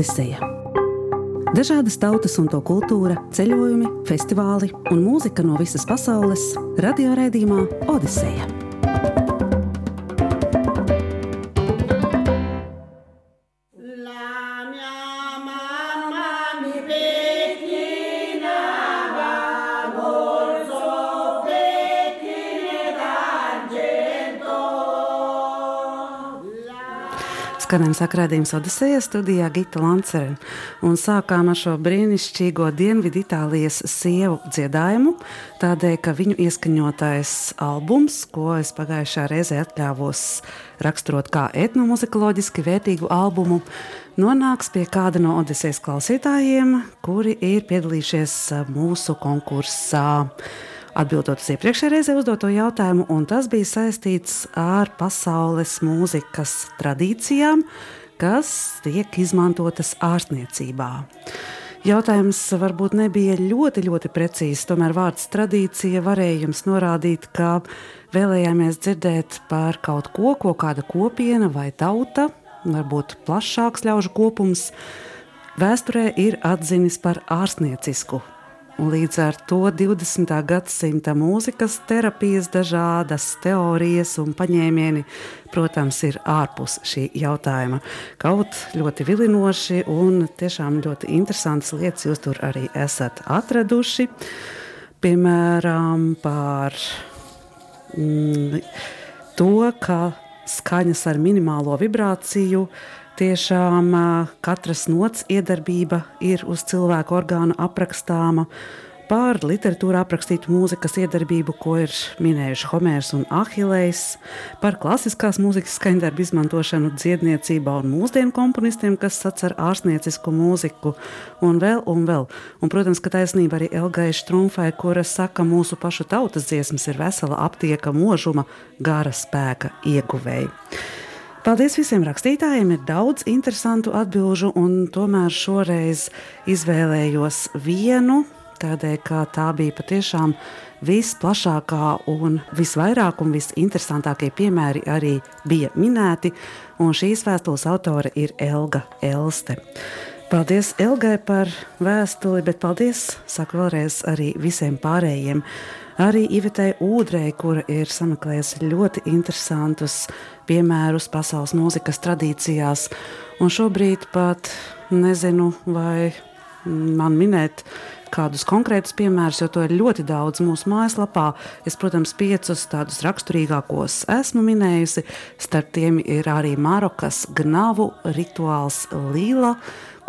Odiseja. Dažādas tautas un to kultūra, ceļojumi, festivāli un mūzika no visas pasaules - radioraidījumā Odiseja. Skanējuma sakrādījums Odisejas studijā Gita Lancere. Un sākām ar šo brīnišķīgo Dienvidu Itālijas sievu dziedājumu, tādēļ, ka viņu ieskaņotais albums, ko es pagājušā reizē atļāvos raksturot kā etnomuzikoloģiski vērtīgu albumu, nonāks pie kāda no Odisejas klausītājiem, kuri ir piedalījušies mūsu konkursā atbildot uz iepriekšējā reizē uzdoto jautājumu, un tas bija saistīts ar pasaules mūzikas tradīcijām, kas tiek izmantotas ārstniecībā. Jautājums varbūt nebija ļoti, ļoti precīzs, tomēr vārds tradīcija varēja jums norādīt, ka vēlējāmies dzirdēt par kaut ko, ko kāda kopiena vai tauta, varbūt plašāks ļaužu kopums, vēsturē ir atzinis par ārstniecisku līdz ar to 20. gadsimta mūzikas terapijas dažādas teorijas un paņēmieni, protams, ir ārpus šī jautājuma. Kaut ļoti vilinoši un tiešām ļoti interesantas lietas jūs tur arī esat atraduši. Piemēram, par mm, to, ka skaņas ar minimālo vibrāciju tiešām katras nots iedarbība ir uz cilvēku orgānu aprakstāma. Par literatūru aprakstītu mūzikas iedarbību, ko ir minējuši Homērs un Ahilējs, par klasiskās mūzikas skaņdarbu izmantošanu dziedniecībā un mūsdienu komponistiem, kas sacer ārstniecisku mūziku, un vēl, un vēl. Un, protams, ka taisnība arī Elgai Štrumfai, kura saka, mūsu pašu tautas dziesmas ir vesela aptieka možuma, gara spēka ieguvēja. Paldies visiem rakstītājiem, ir daudz interesantu atbildžu, un tomēr šoreiz izvēlējos vienu, tādēļ, ka tā bija patiešām visplašākā un visvairāk un visinteresantākie piemēri arī bija minēti, un šīs vēstules autore ir Elga Elste. Paldies Elgai par vēstuli, bet paldies, saku vēlreiz, arī visiem pārējiem. Arī Ivetei Udrei, kura ir sameklējusi ļoti interesantus piemērus pasaules mūzikas tradīcijās. Un šobrīd pat nezinu, vai man minēt kādus konkrētus piemērus, jo to ir ļoti daudz mūsu mājaslapā. Es, protams, piecus tādus raksturīgākos esmu minējusi. Starp tiem ir arī Marokas gnavu rituāls Līla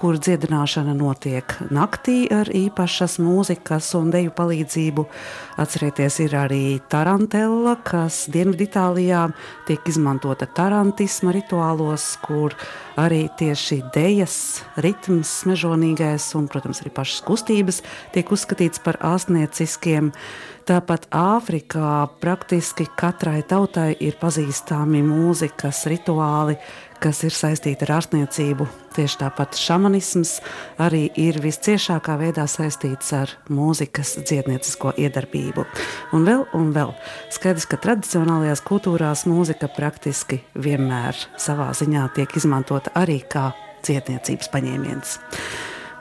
kur dziedināšana notiek naktī ar īpašas mūzikas un deju palīdzību. Atcerieties, ir arī tarantella, kas Dienviditālijā tiek izmantota tarantisma rituālos, kur arī tieši dejas, ritms, mežonīgais un, protams, arī pašas kustības tiek uzskatīts par āstnieciskiem. Tāpat Āfrikā praktiski katrai tautai ir pazīstami mūzikas rituāli, kas ir saistīta ar ārstniecību. Tieši tāpat šamanisms arī ir visciešākā veidā saistīts ar mūzikas dziedniecisko iedarbību. Un vēl, un vēl. Skaidrs, ka tradicionālajās kultūrās mūzika praktiski vienmēr savā ziņā tiek izmantota arī kā dziedniecības paņēmiens.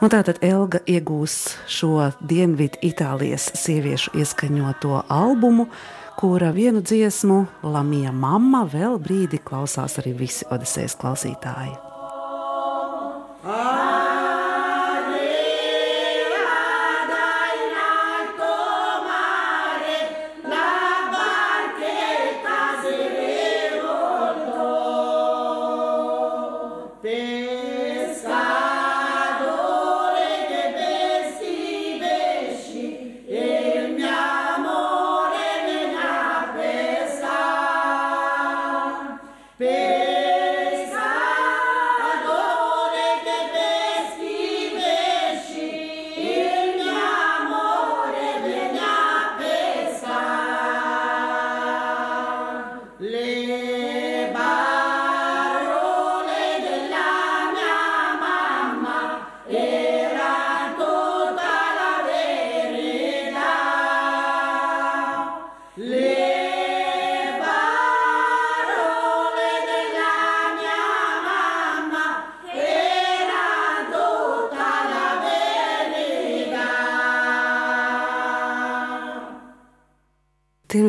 Un tātad Elga iegūs šo Dienvidu Itālijas sieviešu ieskaņoto albumu kura vienu dziesmu, Lamija mamma, vēl brīdi klausās arī visi Odisejas klausītāji. Ah!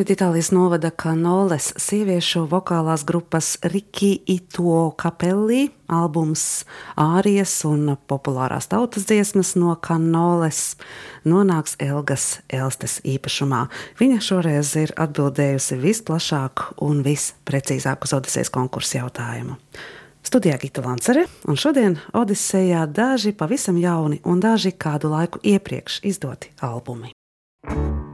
Dienviditālijas novada Kanoles sieviešu vokālās grupas Riki Ito Kapelli albums Ārijas un populārās tautas dziesmas no Kanoles nonāks Elgas Elstes īpašumā. Viņa šoreiz ir atbildējusi visplašāk un visprecīzāk uz Odisejas konkursu jautājumu. Studijā Gita Lancere, un šodien Odisejā daži pavisam jauni un daži kādu laiku iepriekš izdoti albumi. stora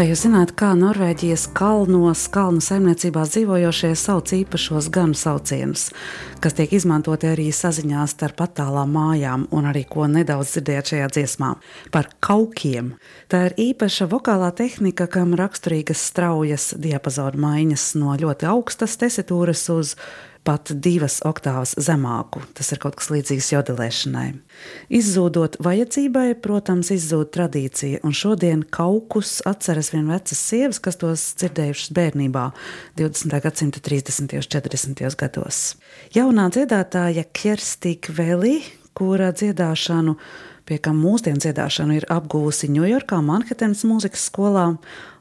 Vai jūs zināt, kā Norvēģijas kalnos, kalnu saimniecībās dzīvojošie sauc īpašos ganu saucienus, kas tiek izmantoti arī saziņā starp attālām mājām, un arī ko nedaudz dzirdējāt šajā dziesmā - par kaukiem. Tā ir īpaša vokālā tehnika, kam raksturīgas straujas diapazona maiņas no ļoti augstas tesitūras uz pat divas oktāvas zemāku. Tas ir kaut kas līdzīgs jodelēšanai. Izzūdot vajadzībai, protams, izzūd tradīcija, un šodien kaukus atceras vien vecas sievas, kas tos dzirdējušas bērnībā, 20. gadsimta 30. un 40. gados. Jaunā dziedātāja Kerstīka Veli, kura dziedāšanu pie kam mūsdienu dziedāšanu ir apgūusi Ņujorkā, Manhetenas mūzikas skolā,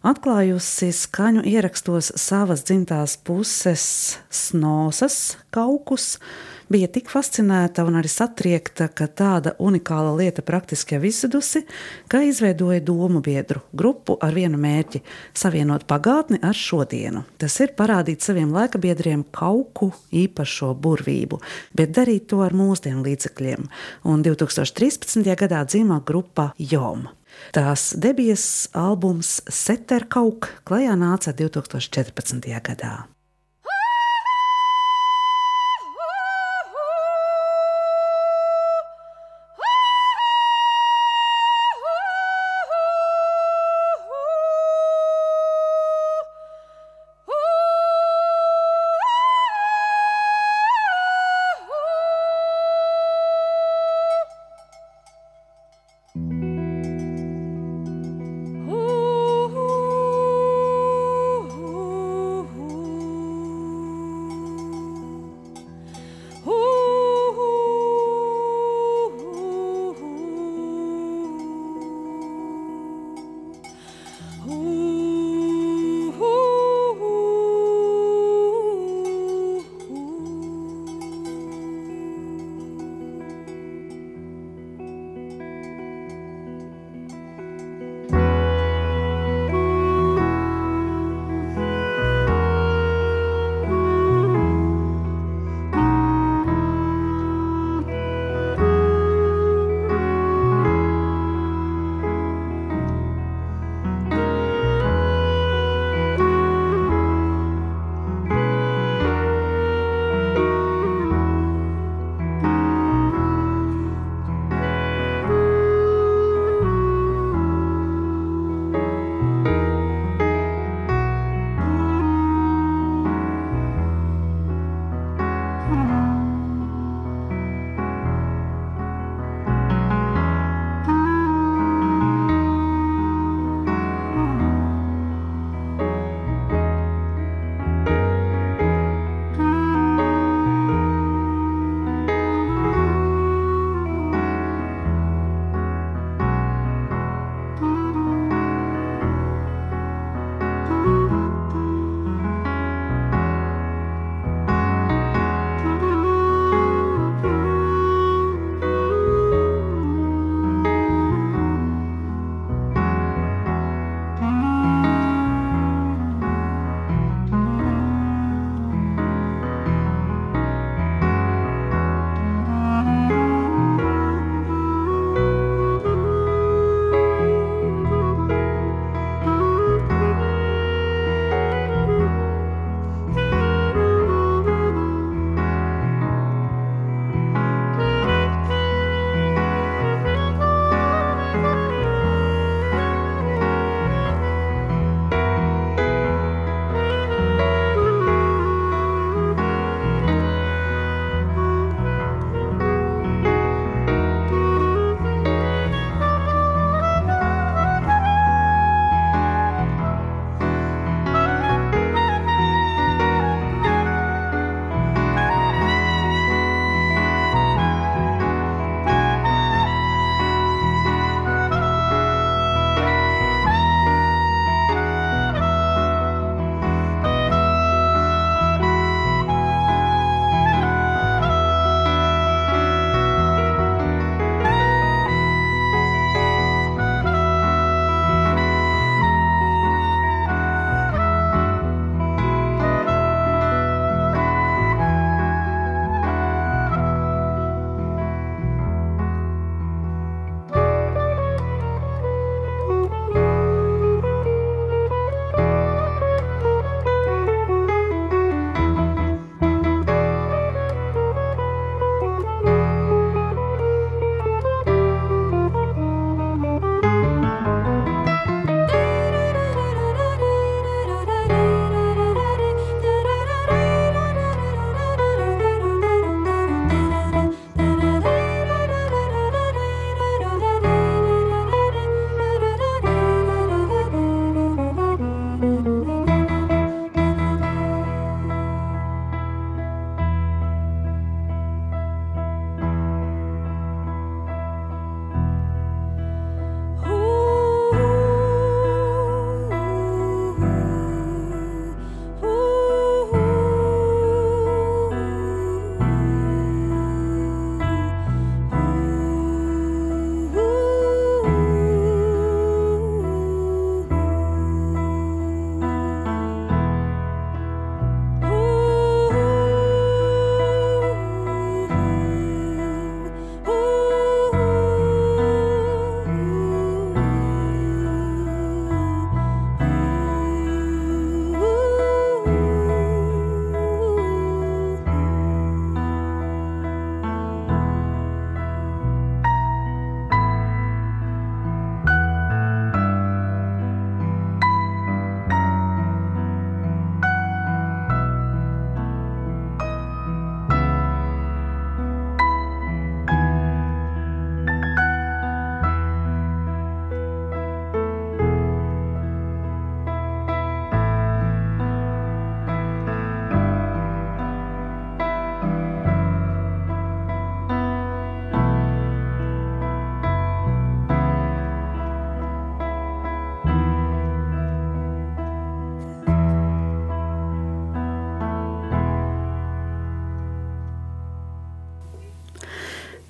atklājusi skaņu ierakstos savas dzimtās puses snosas kaukus, bija tik fascinēta un arī satriekta, ka tāda unikāla lieta praktiski jau izzudusi, ka izveidoja domu biedru grupu ar vienu mērķi - savienot pagātni ar šodienu. Tas ir parādīt saviem laikabiedriem kauku īpašo burvību, bet darīt to ar mūsdienu līdzekļiem. Un 2013. gadā dzima grupa Jom. Tās debijas albums Setterkauk klajā nāca 2014. gadā.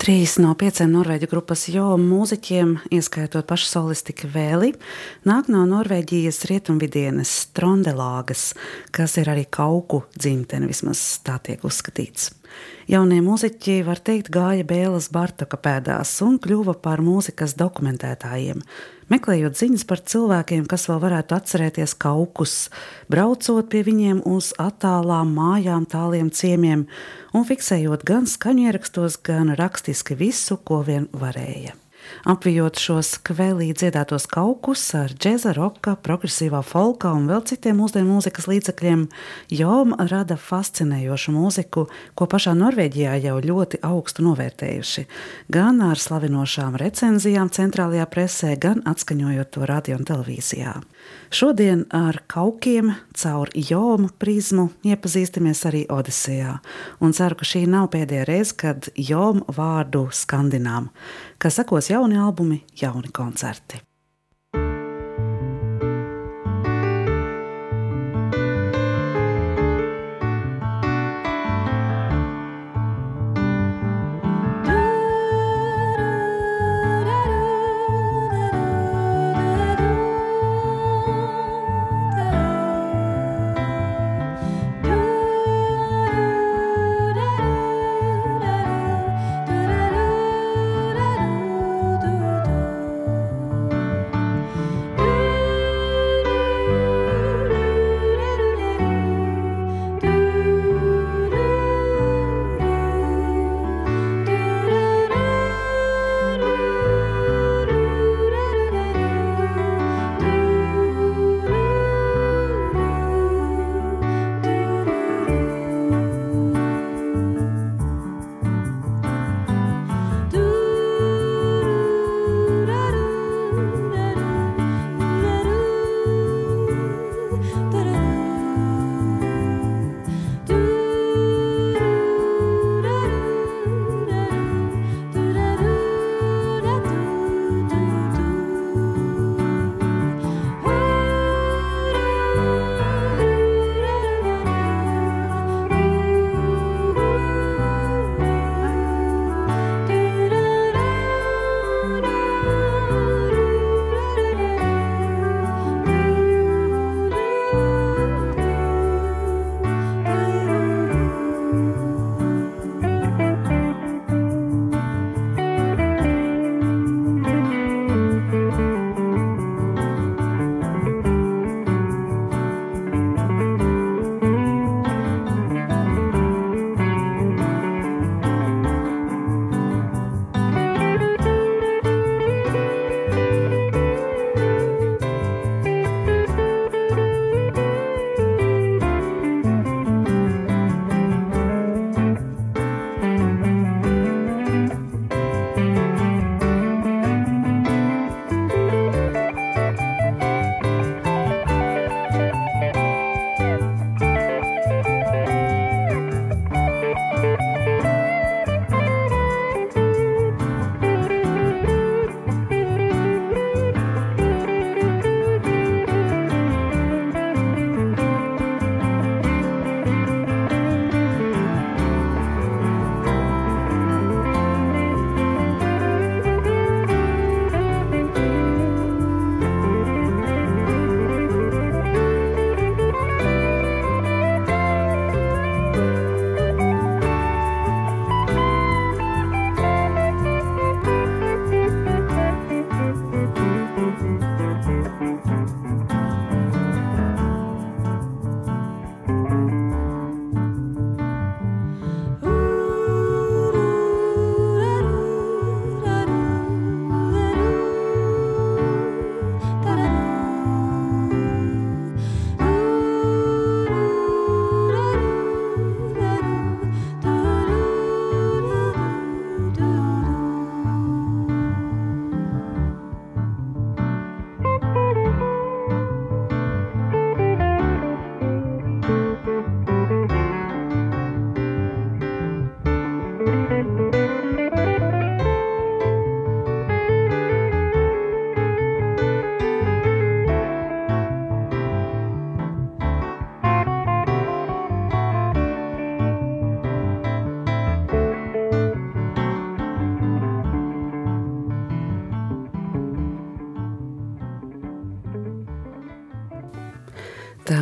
Trīs no pieciem norvēģu grupas jo mūziķiem, ieskaitot pašu solistiku Vēli, nāk no Norvēģijas rietumvidienes Trondelāgas, kas ir arī kauku dzimtene, vismaz tā tiek uzskatīts. Jaunie mūziķi, var teikt, gāja Bēlas Bartoka pēdās un kļuva par mūzikas dokumentētājiem, meklējot ziņas par cilvēkiem, kas vēl varētu atcerēties kaukus, braucot pie viņiem uz attālām mājām, tāliem ciemiem un fiksējot gan skaņierakstos, gan rakstiski visu, ko vien varēja apvijot šos kvēlī dziedātos kaukus ar džēza, roka, progresīvā folka un vēl citiem mūsdienu mūzikas līdzekļiem, Jom rada fascinējošu mūziku, ko pašā Norvēģijā jau ļoti augstu novērtējuši. Gan ar slavinošām recenzijām centrālajā presē, gan atskaņojot to radio un televīzijā. Šodien ar kaukiem caur Joma prizmu iepazīstamies arī Odisejā, un ceru, ka šī nav pēdējā reize, kad Joma vārdu skandinām ka sekos jauni albumi, jauni koncerti.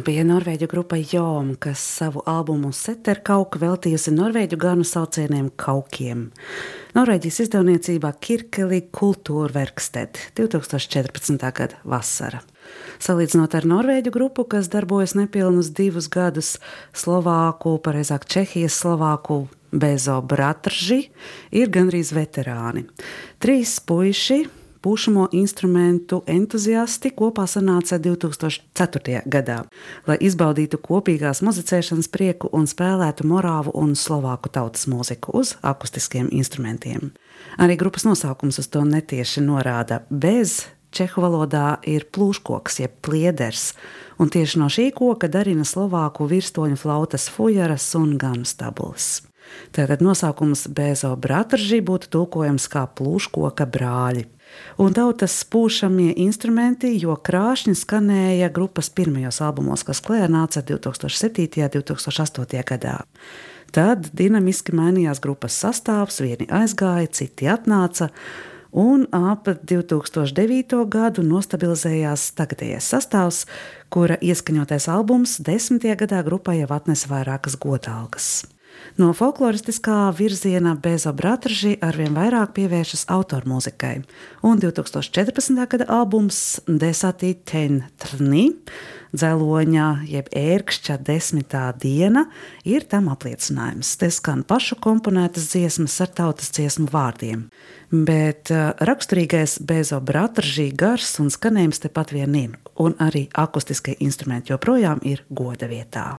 Bija norvēģu grupa Jom, kas savu albumu Seterkauka veltījusi norvēģu ganu saucieniem kaukiem. Norvēģijas izdevniecībā Kirkeli Kultūrverksted 2014. gada vasara. Salīdzinot ar norvēģu grupu, kas darbojas nepilnus divus gadus, Slovāku, pareizāk Čehijas Slovāku Bezo Bratrži ir gandrīz veterāni. Trīs puiši pušamo instrumentu entuziasti kopā sanāca 2004. gadā, lai izbaudītu kopīgās muzicēšanas prieku un spēlētu morāvu un slovāku tautas mūziku uz akustiskiem instrumentiem. Arī grupas nosaukums uz to netieši norāda. Bez čehu valodā ir plūškoks, jeb plieders, un tieši no šī koka darina slovāku virstoņu flautas fujaras un ganu stabulas. Tātad nosaukums Bēzo Bratržī būtu tulkojams kā plūškoka brāļi un tautas spūšamie instrumenti, jo krāšņi skanēja grupas pirmajos albumos, kas klējā nāca 2007. un 2008. gadā. Tad dinamiski mainījās grupas sastāvs, vieni aizgāja, citi atnāca, un ap 2009. gadu nostabilizējās tagadējais sastāvs, kura ieskaņotais albums desmitajā gadā grupai jau atnesa vairākas godalgas. No folkloristiskā virziena Bezo Bratržī arvien vairāk pievēršas autormūzikai, un 2014. gada albums Desatī Ten Trni, dzeloņa jeb ērkšķa desmitā diena, ir tam apliecinājums. Te skan pašu komponētas dziesmas ar tautas dziesmu vārdiem, bet uh, raksturīgais Bezo Bratržī gars un skanējums tepat vien ir, un arī akustiskie instrumenti joprojām ir goda vietā.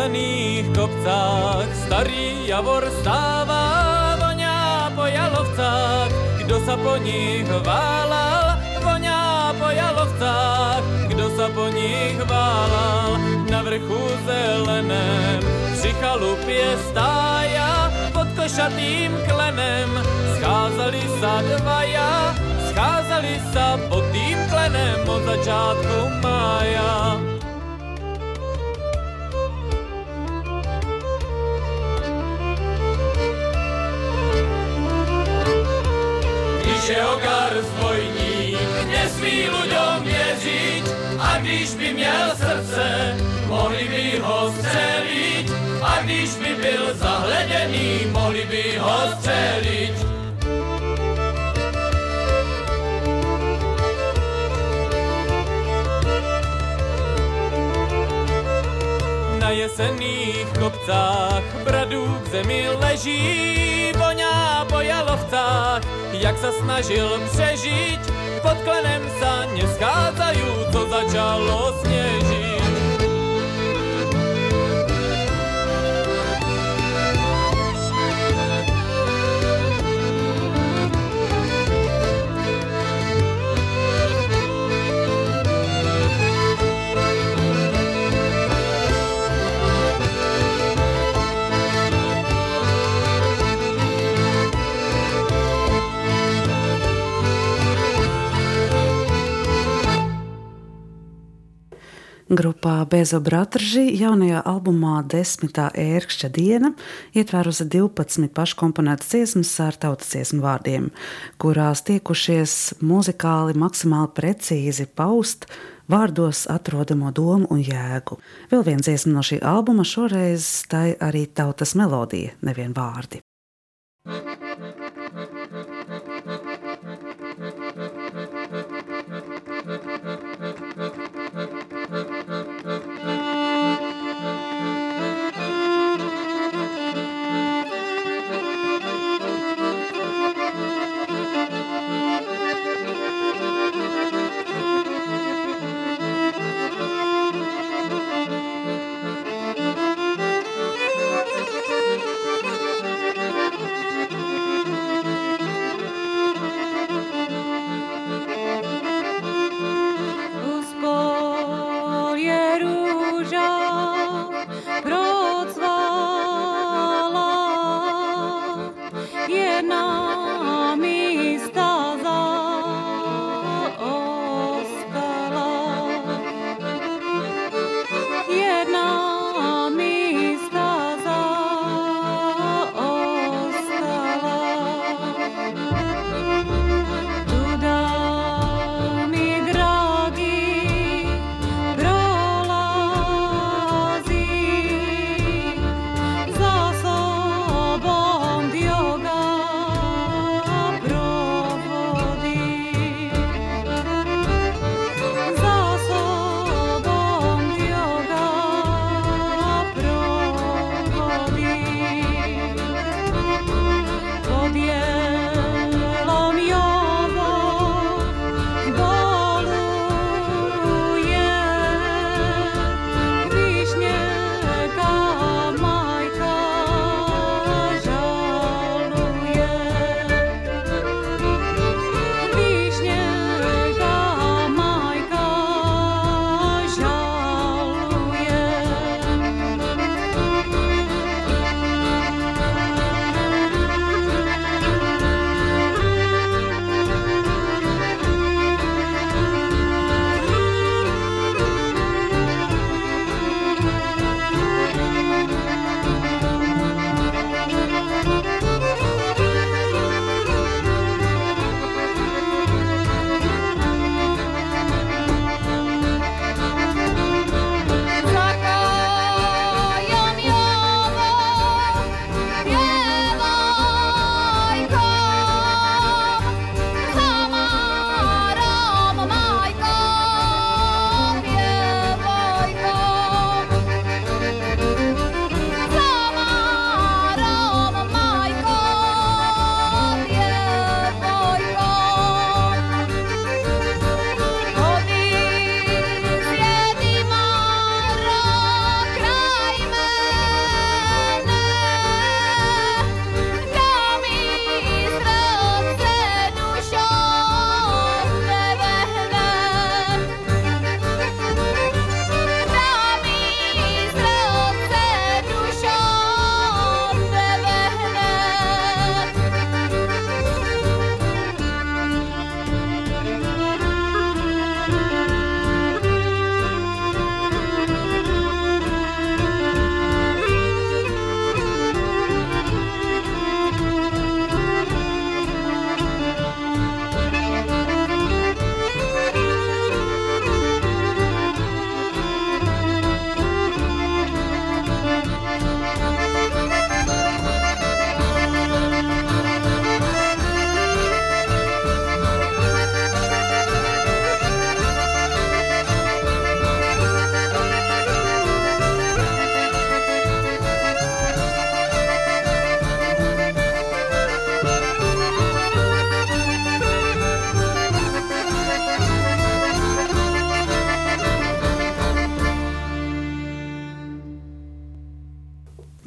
Zelených kopcách. Starý javor stává, voňá po jalovcách, kdo sa po nich válal, voňá po jalovcách, kdo sa po nich válal, na vrchu zeleném, při chalupě stája, pod košatým klenem, scházeli sa dvaja, scházeli sa pod tým klenem. Od začátku mája. Nesmí ľuďom věřit. A když by měl srdce, mohli by ho střelit. A když by byl zahleděný, mohli by ho střelit. Na jesených kopcách bradů k zemi leží, voňá po jalovcách, jak sa snažil přežiť, pod klenem sa neschádzajú, co začalo snežiť. Grupā Bezo Bratržī jaunajā albumā Desmitā ērkšķa diena ietvērusi 12 paškomponētas dziesmas ar tautas dziesmu vārdiem, kurās tiekušies muzikāli maksimāli precīzi paust vārdos atrodamo domu un jēgu. Vēl viena dziesma no šī albuma šoreiz tā arī tautas melodija, nevien vārdi.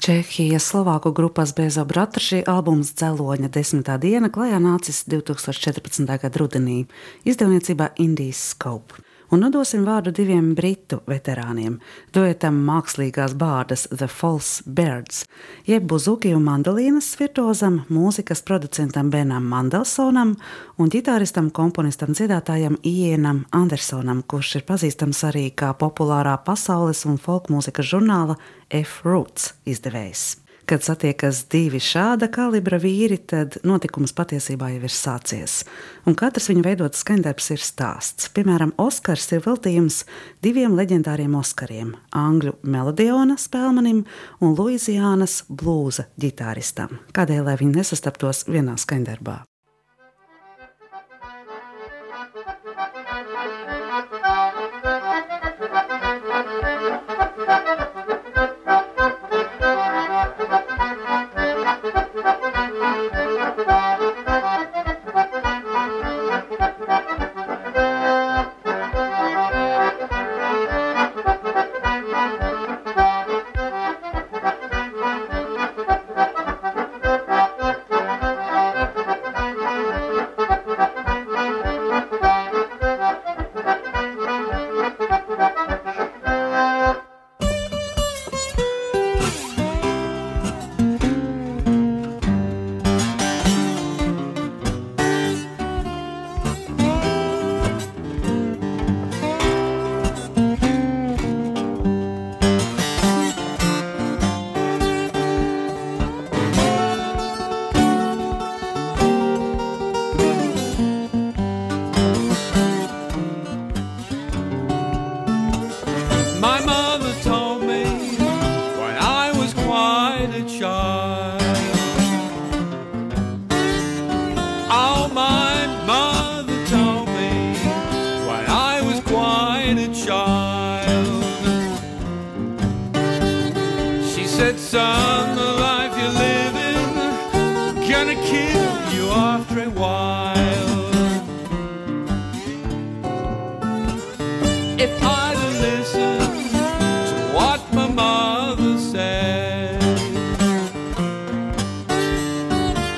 Čehijas Slovāku grupas Bezo Bratraši albums Dzeloņa desmitā diena klajā nācis 2014. gada rudenī izdevniecībā Indijas Scope. Un nodosim vārdu diviem britu veterāniem - duetam mākslīgās bārdas The False Birds, jeb buzuki un mandolīnas virtuozam, mūzikas producentam Benam Mandelsonam un ģitāristam, komponistam, dziedātājam Ienam Andersonam, kurš ir pazīstams arī kā populārā pasaules un folkmūzikas žurnāla F-Roots izdevējs. Kad satiekas divi šāda kalibra vīri, tad notikums patiesībā jau ir sācies. Un katrs viņa veidots skaņdarbs ir stāsts. Piemēram, Oskars ir veltījums diviem leģendāriem Oskariem - Angļu melodiona spēlmanim un Luizijānas blūza ģitāristam. Kādēļ lai viņi nesastaptos vienā skaņdarbā? My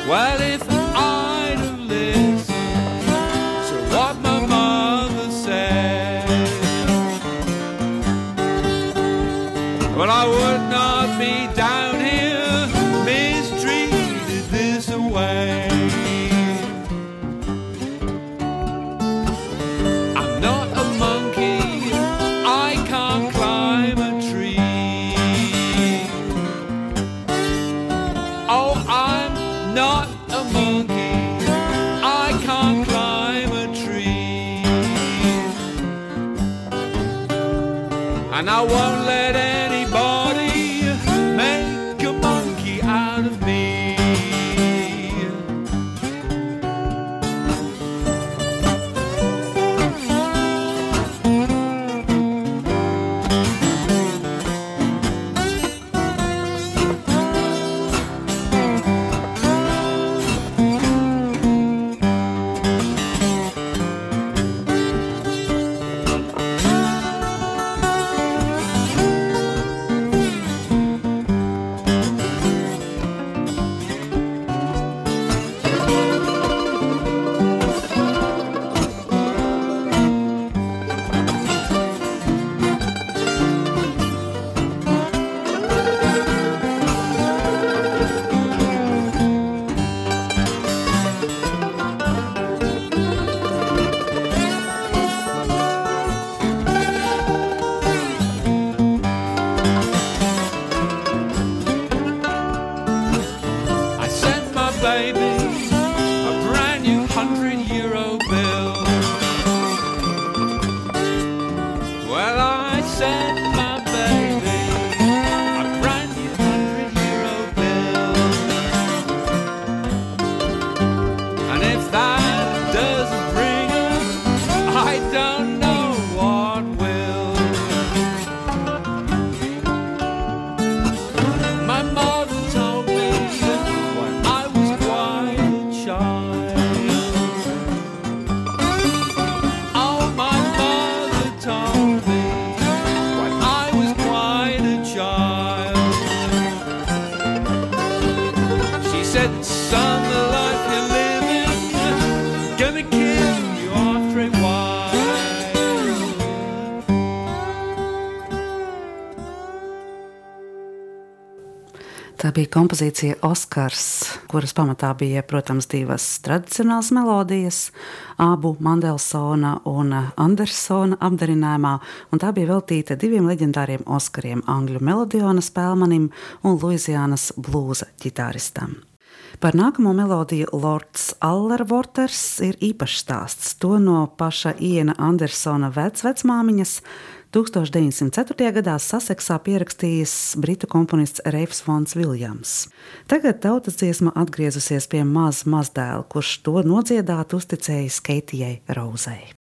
What if bija kompozīcija Oskars, kuras pamatā bija, protams, divas tradicionālas melodijas, abu Mandelsona un Andersona apdarinājumā, un tā bija veltīta diviem leģendāriem Oskariem - Angļu melodiona spēlmanim un Luizijānas blūza ģitāristam. Par nākamo melodiju Lords Allervorters ir īpašs stāsts. To no paša Iena Andersona vecvecmāmiņas 1904. gadā Saseksā pierakstījis britu komponists Reifs Fons Viljams. Tagad tautas dziesma atgriezusies pie maz mazdēla, kurš to nodziedāt uzticējis Keitijai Rozai.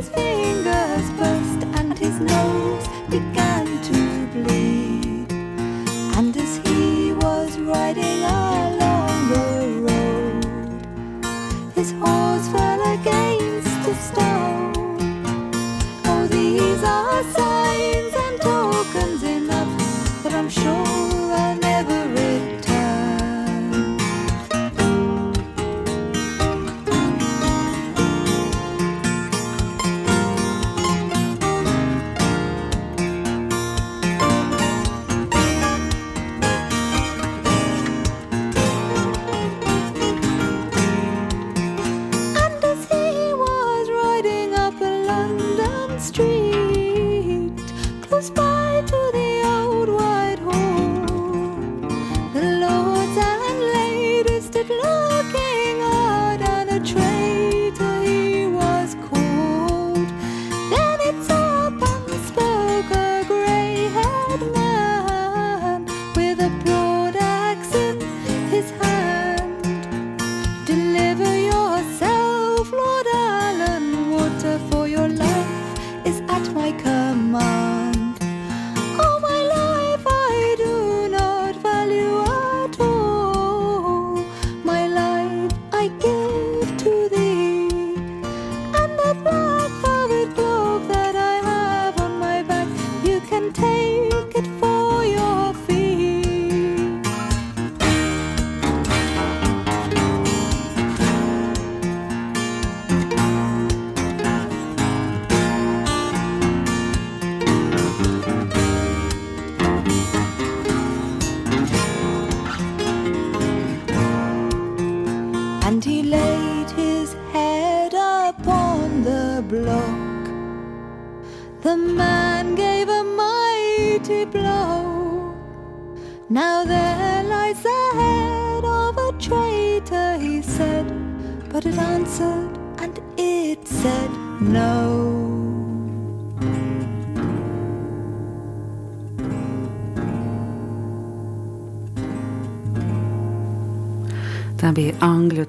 his finger.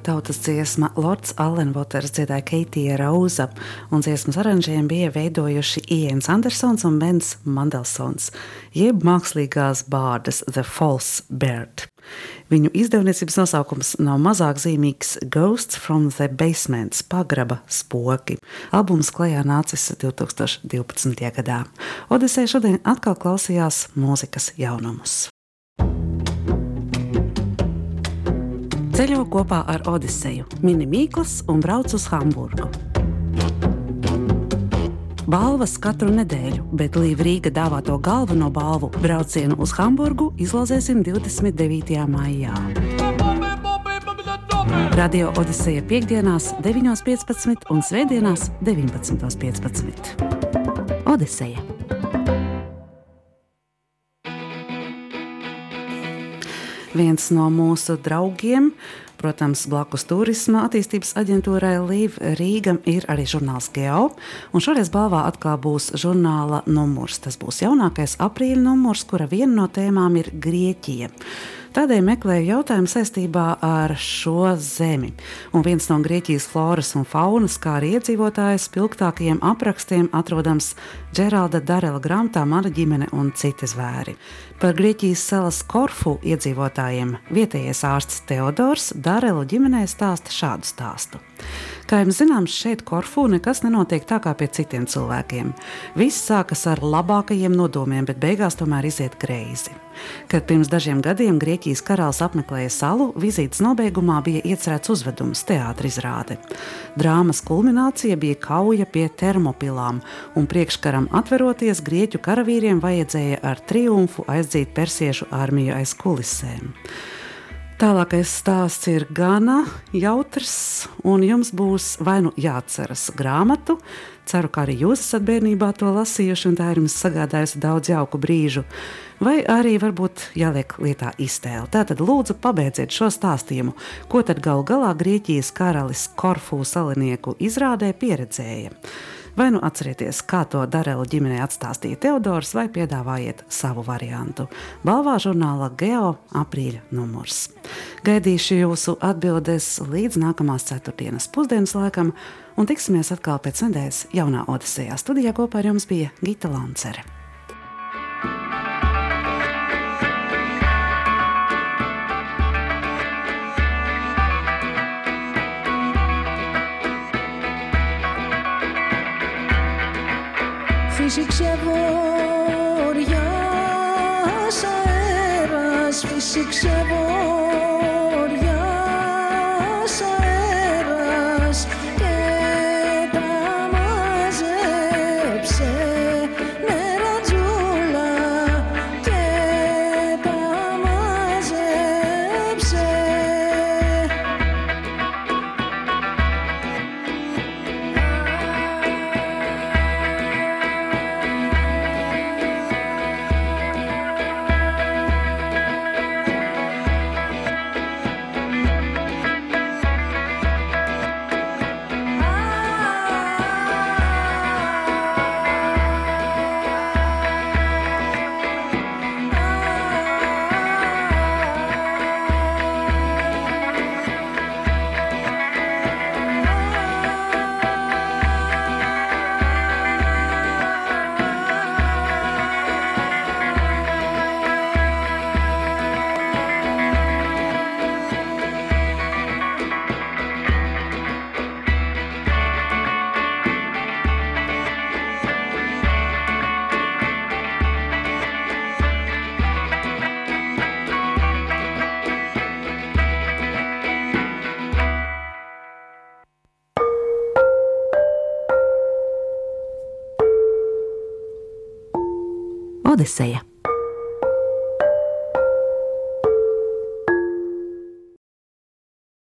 Tautas dziesma Lords Allenvoters dziedāja Keitija Rauza, un dziesmas aranžiem bija veidojuši Iens Andersons un Bens Mandelsons, jeb mākslīgās bārdas The False Bird. Viņu izdevniecības nosaukums nav mazāk zīmīgs Ghosts from the Basements - pagraba spoki. Albums klajā nācis 2012. gadā. Odisē šodien atkal klausījās mūzikas jaunumus. Ceļo kopā ar Odiseju, mini mīklas un brauc uz Hamburgu. Balvas katru nedēļu, bet Līva Rīga dāvāto galveno balvu braucienu uz Hamburgu izlozēsim 29. maijā. Radio Odiseja piekdienās, 9.15 un svētdienās, 19.15. Odiseja! Viens no mūsu draugiem. Protams, blakus turisma attīstības aģentūrai Līv Rīgam ir arī žurnāls Geo. Un šoreiz balvā atkal būs žurnāla numurs. Tas būs jaunākais aprīļa numurs, kura viena no tēmām ir Grieķija. Tādēļ meklēju jautājumu saistībā ar šo zemi. Un viens no Grieķijas floras un faunas, kā arī iedzīvotāju spilgtākajiem aprakstiem, atrodams Džeralda Darela grāmatā Mana ģimene un citi zvēri. Par Grieķijas salas Korfu iedzīvotājiem vietējais ārsts Teodors Darelu ģimenē stāsta šādu stāstu. Kā jums zināms, šeit Korfu nekas nenotiek tā kā pie citiem cilvēkiem. Viss sākas ar labākajiem nodomiem, bet beigās tomēr iziet greizi. Kad pirms dažiem gadiem Grieķijas karalis apmeklēja salu, vizītes nobeigumā bija iecerēts uzvedums, teātris izrāde. Drāmas kulminācija bija kauja pie termopilām, un priekškaram atveroties, grieķu karavīriem vajadzēja ar triumfu aizdzīt persiešu armiju aiz kulisēm. Tālākais stāsts ir gana jautrs, un jums būs vai nu jāatceras grāmatu. Ceru, ka arī jūs esat bērnībā to lasījuši, un tā ir jums sagādājusi daudz jauku brīžu. Vai arī varbūt jāliek lietā iztēle. Tātad lūdzu pabeidziet šo stāstījumu, ko tad gal galā Grieķijas karalis Korfu salinieku izrādē pieredzēja. Vai nu atcerieties, kā to Darela ģimenei atstāstīja Teodors, vai piedāvājiet savu variantu. Balvā žurnāla Geo aprīļa numurs. Gaidīšu jūsu atbildes līdz nākamās ceturtdienas pusdienas laikam, un tiksimies atkal pēc nedēļas jaunā Odisejā. Studijā kopā ar jums bija Gita Lancere. βυθίζει ξεβόρια αέρας φύση ξεβόρια.